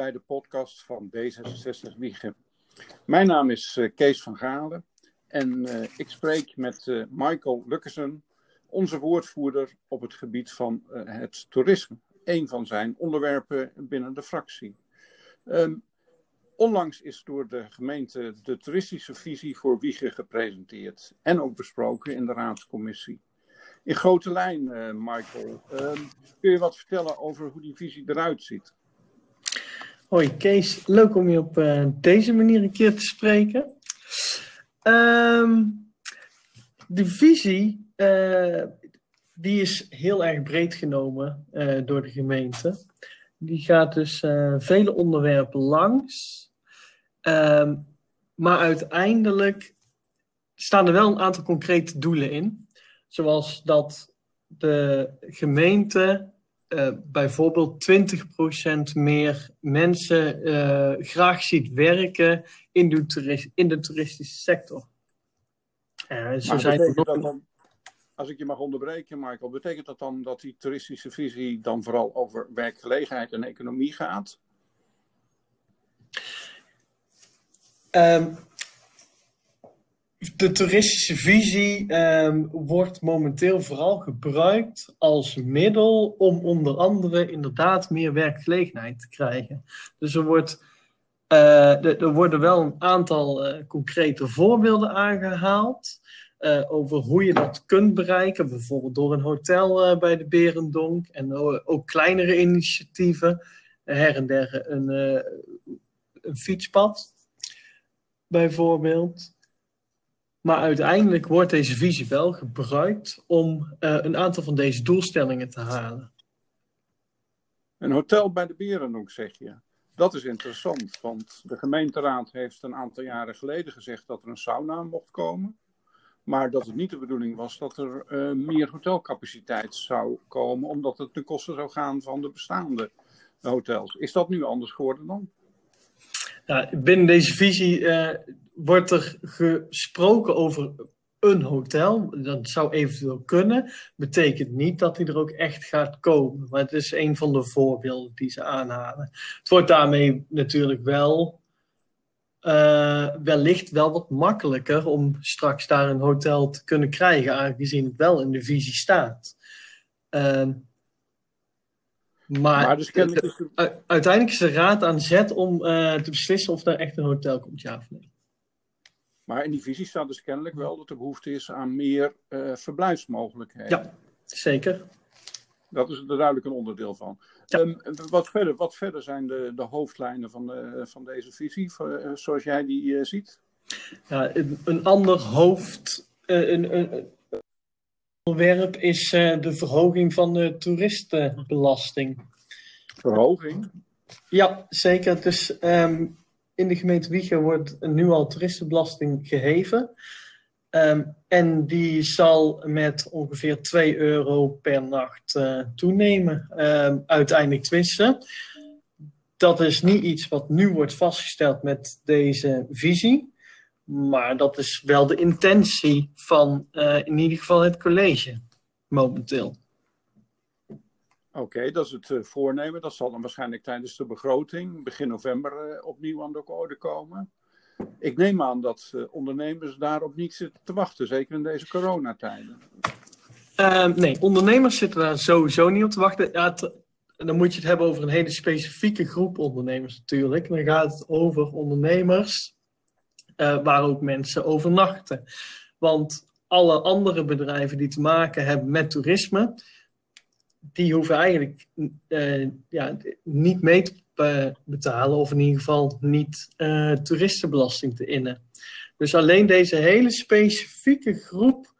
bij de podcast van D66 Wiegen. Mijn naam is uh, Kees van Galen en uh, ik spreek met uh, Michael Lukkesen, onze woordvoerder op het gebied van het toerisme. Een van zijn onderwerpen binnen de fractie. Um, onlangs is door de gemeente de toeristische visie voor Wiegen gepresenteerd en ook besproken in de raadscommissie. In grote lijn, Michael, um, kun je wat vertellen over hoe die visie eruit ziet? Hoi Kees, leuk om je op uh, deze manier een keer te spreken. Um, de visie, uh, die is heel erg breed genomen uh, door de gemeente. Die gaat dus vele onderwerpen langs. Um, maar uiteindelijk staan er wel een aantal concrete doelen in. Zoals dat de gemeente uh, bijvoorbeeld 20% meer mensen uh, graag ziet werken in de, toerist, in de toeristische sector. Uh, zo zijn dan, als ik je mag onderbreken, Michael, betekent dat dan dat die toeristische visie dan vooral over werkgelegenheid en economie gaat? Um, de toeristische visie um, wordt momenteel vooral gebruikt als middel om onder andere inderdaad meer werkgelegenheid te krijgen. Dus er, wordt, uh, er worden wel een aantal uh, concrete voorbeelden aangehaald uh, over hoe je dat kunt bereiken. Bijvoorbeeld door een hotel bij de Berendonk en ook kleinere initiatieven. her en der een, een fietspad bijvoorbeeld. Maar uiteindelijk wordt deze visie wel gebruikt om uh, een aantal van deze doelstellingen te halen. Een hotel bij de Berendonk, zeg je. Dat is interessant, want de gemeenteraad heeft een aantal jaren geleden gezegd dat er een sauna mocht komen. Maar dat het niet de bedoeling was dat er uh, meer hotelcapaciteit zou komen, omdat het ten koste zou gaan van de bestaande hotels. Is dat nu anders geworden dan? Nou, binnen deze visie uh, wordt er gesproken over een hotel. Dat zou eventueel kunnen. Betekent niet dat hij er ook echt gaat komen. Maar het is een van de voorbeelden die ze aanhalen. Het wordt daarmee natuurlijk wel. Uh, wellicht wel wat makkelijker om straks daar een hotel te kunnen krijgen, aangezien het wel in de visie staat. Uh, maar, maar dus uiteindelijk is de raad aan zet om uh, te beslissen of er echt een hotel komt, ja of nee. Maar in die visie staat dus kennelijk wel dat er behoefte is aan meer uh, verblijfsmogelijkheden. Ja, zeker. Dat is er duidelijk een onderdeel van. Ja. Um, wat, verder, wat verder zijn de, de hoofdlijnen van, de, van deze visie, voor, zoals jij die uh, ziet? Ja, een, een ander hoofd, een, een, onderwerp is uh, de verhoging van de toeristenbelasting. Verhoging? Ja, zeker. Dus um, in de gemeente Wiegen wordt nu al toeristenbelasting geheven. Um, en die zal met ongeveer 2 euro per nacht uh, toenemen. Um, uiteindelijk tenminste. Dat is niet iets wat nu wordt vastgesteld met deze visie. Maar dat is wel de intentie van uh, in ieder geval het college momenteel. Oké, dat is het uh, voornemen. Dat zal dan waarschijnlijk tijdens de begroting begin november uh, opnieuw aan de orde komen. Ik neem aan dat uh, ondernemers daarop niet zitten te wachten, zeker in deze coronatijden. Ehm, nee, ondernemers zitten daar sowieso niet op te wachten. Ja, dan moet je het hebben over een hele specifieke groep ondernemers natuurlijk. Dan gaat het over ondernemers waar ook mensen overnachten. Want alle andere bedrijven die te maken hebben met toerisme, die hoeven eigenlijk uh, ja, niet mee te betalen, of in ieder geval niet uh, toeristenbelasting te innen. Dus alleen deze hele specifieke groep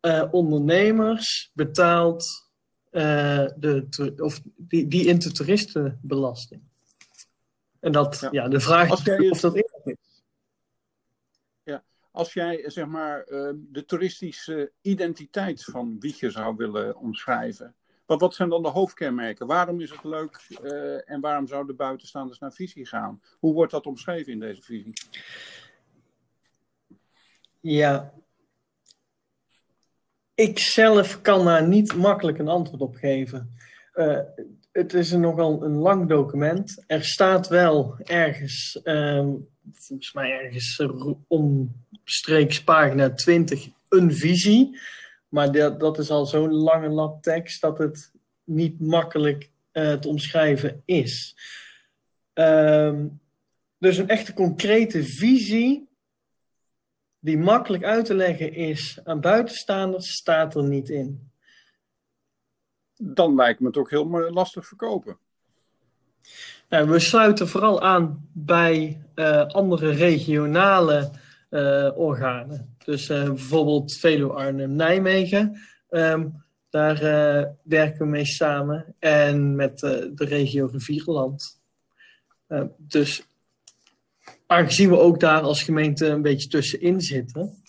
uh, ondernemers betaalt de, of die, die in de toeristenbelasting. En dat, ja, ja de vraag is of dat eerlijk is. Ja, als jij zeg maar de toeristische identiteit van Wiegen zou willen omschrijven, wat, wat zijn dan de hoofdkenmerken? Waarom is het leuk uh, en waarom zouden buitenstaanders naar visie gaan? Hoe wordt dat omschreven in deze visie? Ja, ik zelf kan daar niet makkelijk een antwoord op geven. Uh, het is nogal een lang document. Er staat wel ergens, ehm, volgens mij ergens omstreeks pagina 20, een visie. Maar dat, dat is al zo'n lange lap tekst dat het niet makkelijk uh, te omschrijven is. Ehm, dus een echte concrete visie die makkelijk uit te leggen is aan buitenstaanders, staat er niet in. Dan lijkt me het ook heel lastig verkopen. Nou, we sluiten vooral aan bij uh, andere regionale uh, organen. Dus uh, bijvoorbeeld Veluwe, Arnhem, Nijmegen. Um, daar werken we mee samen. En met de regio Rivierenland. Ehm, dus aangezien we ook daar als gemeente een beetje tussenin zitten.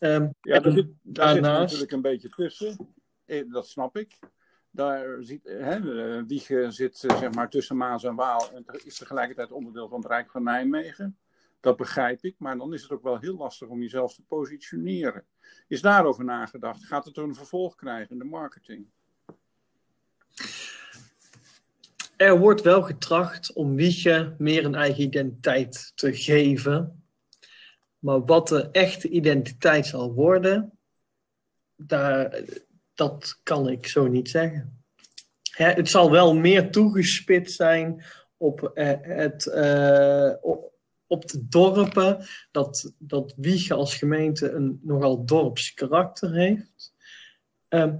Um, ja, daar zit, daar zit natuurlijk een beetje tussen. Eh, dat snap ik. Daar ziet, hè, Wiegen zit zeg maar, tussen Maas en Waal en is tegelijkertijd onderdeel van het Rijk van Nijmegen. Dat begrijp ik, maar dan is het ook wel heel lastig om jezelf te positioneren. Is daarover nagedacht? Gaat het een vervolg krijgen in de marketing? Er wordt wel getracht om Wiegen meer een eigen identiteit te geven. Maar wat de echte identiteit zal worden, daar, dat kan ik zo niet zeggen. het zal wel meer toegespitst zijn op eh, het, op de dorpen, dat, dat Wiegen als gemeente een nogal dorps karakter heeft. Ehm,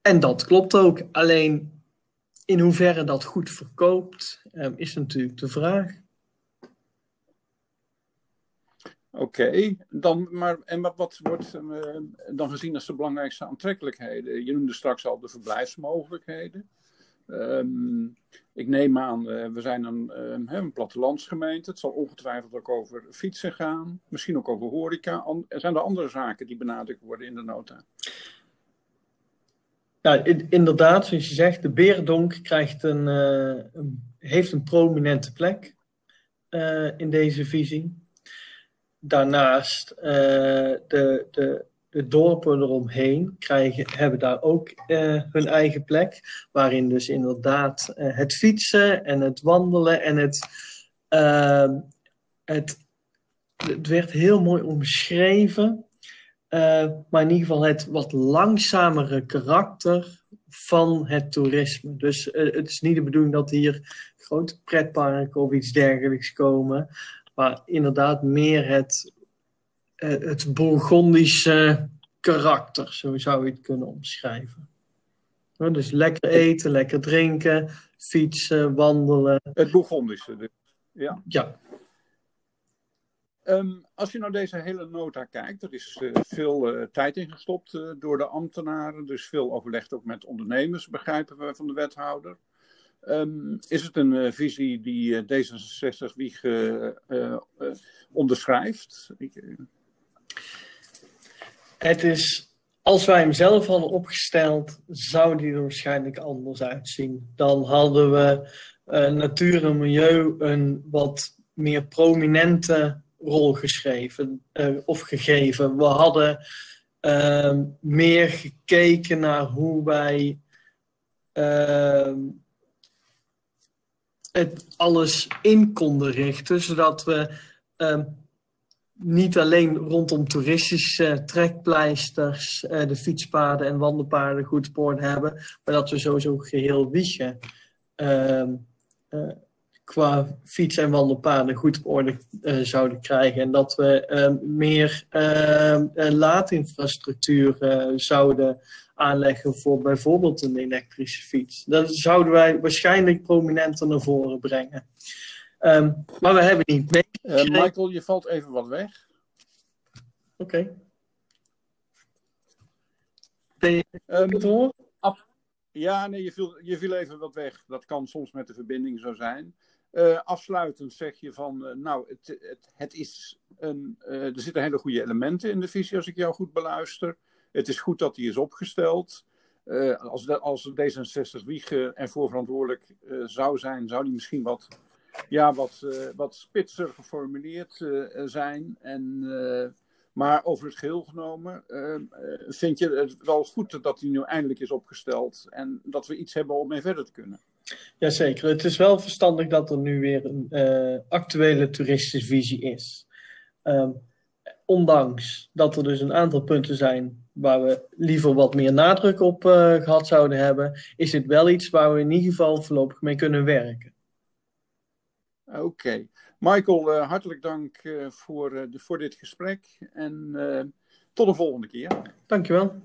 en dat klopt ook. Alleen in hoeverre dat goed verkoopt, um, is natuurlijk de vraag. Oké, dan maar en wat, wordt uh, dan gezien als de belangrijkste aantrekkelijkheden? Je noemde straks al de verblijfsmogelijkheden. Um, ik neem aan, uh, we zijn een, uh, een plattelandsgemeente. Het zal ongetwijfeld ook over fietsen gaan. Misschien ook over horeca. An zijn er andere zaken die benadrukt worden in de nota? Ja, inderdaad, zoals je zegt, de Beerdonk krijgt een, een heeft een prominente plek in deze visie. Daarnaast de, de, de dorpen eromheen krijgen, hebben daar ook uh, hun eigen plek. Waarin dus inderdaad uh, het fietsen en het wandelen en het, uh, het, het werd heel mooi omschreven. maar in ieder geval het wat langzamere karakter van het toerisme. Dus het is niet de bedoeling dat hier grote pretparken of iets dergelijks komen. Maar inderdaad meer het eh, het Bourgondische karakter, zo zou je het kunnen omschrijven. dus lekker eten, lekker drinken, fietsen, wandelen. Het Bourgondische, dus. ja. Ja. Um, als je naar deze hele nota kijkt, er is uh, veel uh, tijd ingestopt uh, door de ambtenaren, dus veel overlegd ook met ondernemers, begrijpen we van de wethouder. Um, is het een visie die D66 Wieg onderschrijft? Ik, het is, als wij hem zelf hadden opgesteld, zou die er waarschijnlijk anders uitzien. Dan hadden we uh, natuur en milieu een wat meer prominente rol geschreven uh, of gegeven. We hadden uh, meer gekeken naar hoe wij ehm, het alles in konden richten, zodat we ehm, niet alleen rondom toeristische trekpleisters uh, de fietspaden en wandelpaden goed orde hebben, maar dat we sowieso geheel Wiegen uh, uh, qua fiets- en wandelpaden goed op orde uh, zouden krijgen. En dat we ehm, meer ehm, laadinfrastructuur zouden aanleggen voor bijvoorbeeld een elektrische fiets. Dat zouden wij waarschijnlijk prominenter naar voren brengen. Um, maar we hebben niet mee. Uh, Michael, je valt even wat weg. Oké. Okay. Um, ja, nee, je viel, je viel even wat weg. Dat kan soms met de verbinding zo zijn. Uh, afsluitend zeg je van, uh, nou, het, het, het, is een, uh, er zitten hele goede elementen in de visie als ik jou goed beluister. Het is goed dat die is opgesteld. als, de, als D66 Wiegen ervoor verantwoordelijk zou zijn, zou die misschien wat ja, wat, uh, wat spitser geformuleerd uh, zijn. En, uh, Maar over het geheel genomen, ehm, eh, vind je het wel goed dat die nu eindelijk is opgesteld en dat we iets hebben om mee verder te kunnen? Jazeker, het is wel verstandig dat er nu weer een actuele toeristische visie is. Um, ondanks dat er dus een aantal punten zijn waar we liever wat meer nadruk op gehad zouden hebben, is dit wel iets waar we in ieder geval voorlopig mee kunnen werken. Oké. Michael, uh, hartelijk dank uh, voor, voor dit gesprek en tot de volgende keer. Dankjewel.